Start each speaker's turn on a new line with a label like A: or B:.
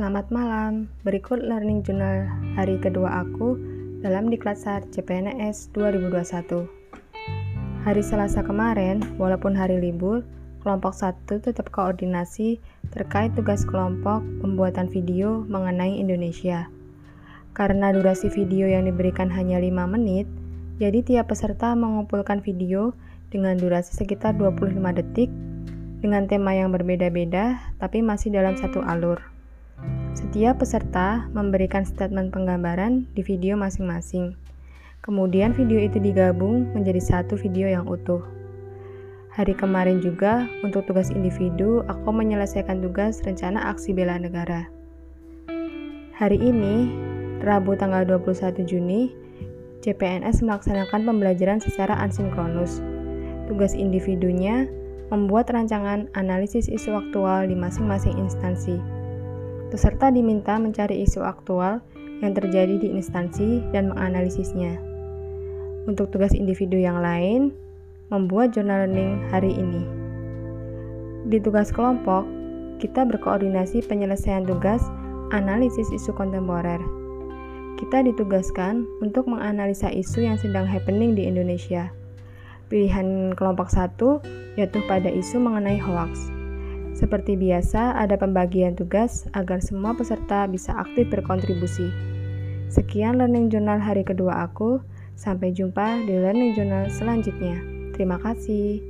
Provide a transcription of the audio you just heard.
A: Selamat malam, berikut learning journal hari kedua aku dalam Diklatsar CPNS 2021. Hari Selasa kemarin, walaupun hari libur, kelompok 1 tetap koordinasi terkait tugas kelompok pembuatan video mengenai Indonesia. Karena durasi video yang diberikan hanya 5 menit, jadi tiap peserta mengumpulkan video dengan durasi sekitar 25 detik dengan tema yang berbeda-beda tapi masih dalam satu alur. Setiap peserta memberikan statement penggambaran di video masing-masing. Kemudian video itu digabung menjadi satu video yang utuh. Hari kemarin juga, untuk tugas individu, aku menyelesaikan tugas rencana aksi bela negara. Hari ini, Rabu tanggal 21 Juni, CPNS melaksanakan pembelajaran secara asinkronus. Tugas individunya membuat rancangan analisis isu aktual di masing-masing instansi. Peserta diminta mencari isu aktual yang terjadi di instansi dan menganalisisnya. Untuk tugas individu yang lain, membuat jurnal learning hari ini. Di tugas kelompok, kita berkoordinasi penyelesaian tugas analisis isu kontemporer. Kita ditugaskan untuk menganalisa isu yang sedang happening di Indonesia. Pilihan kelompok satu yaitu pada isu mengenai hoax. Seperti biasa, ada pembagian tugas agar semua peserta bisa aktif berkontribusi. Sekian learning journal hari kedua aku. Sampai jumpa di learning journal selanjutnya. Terima kasih.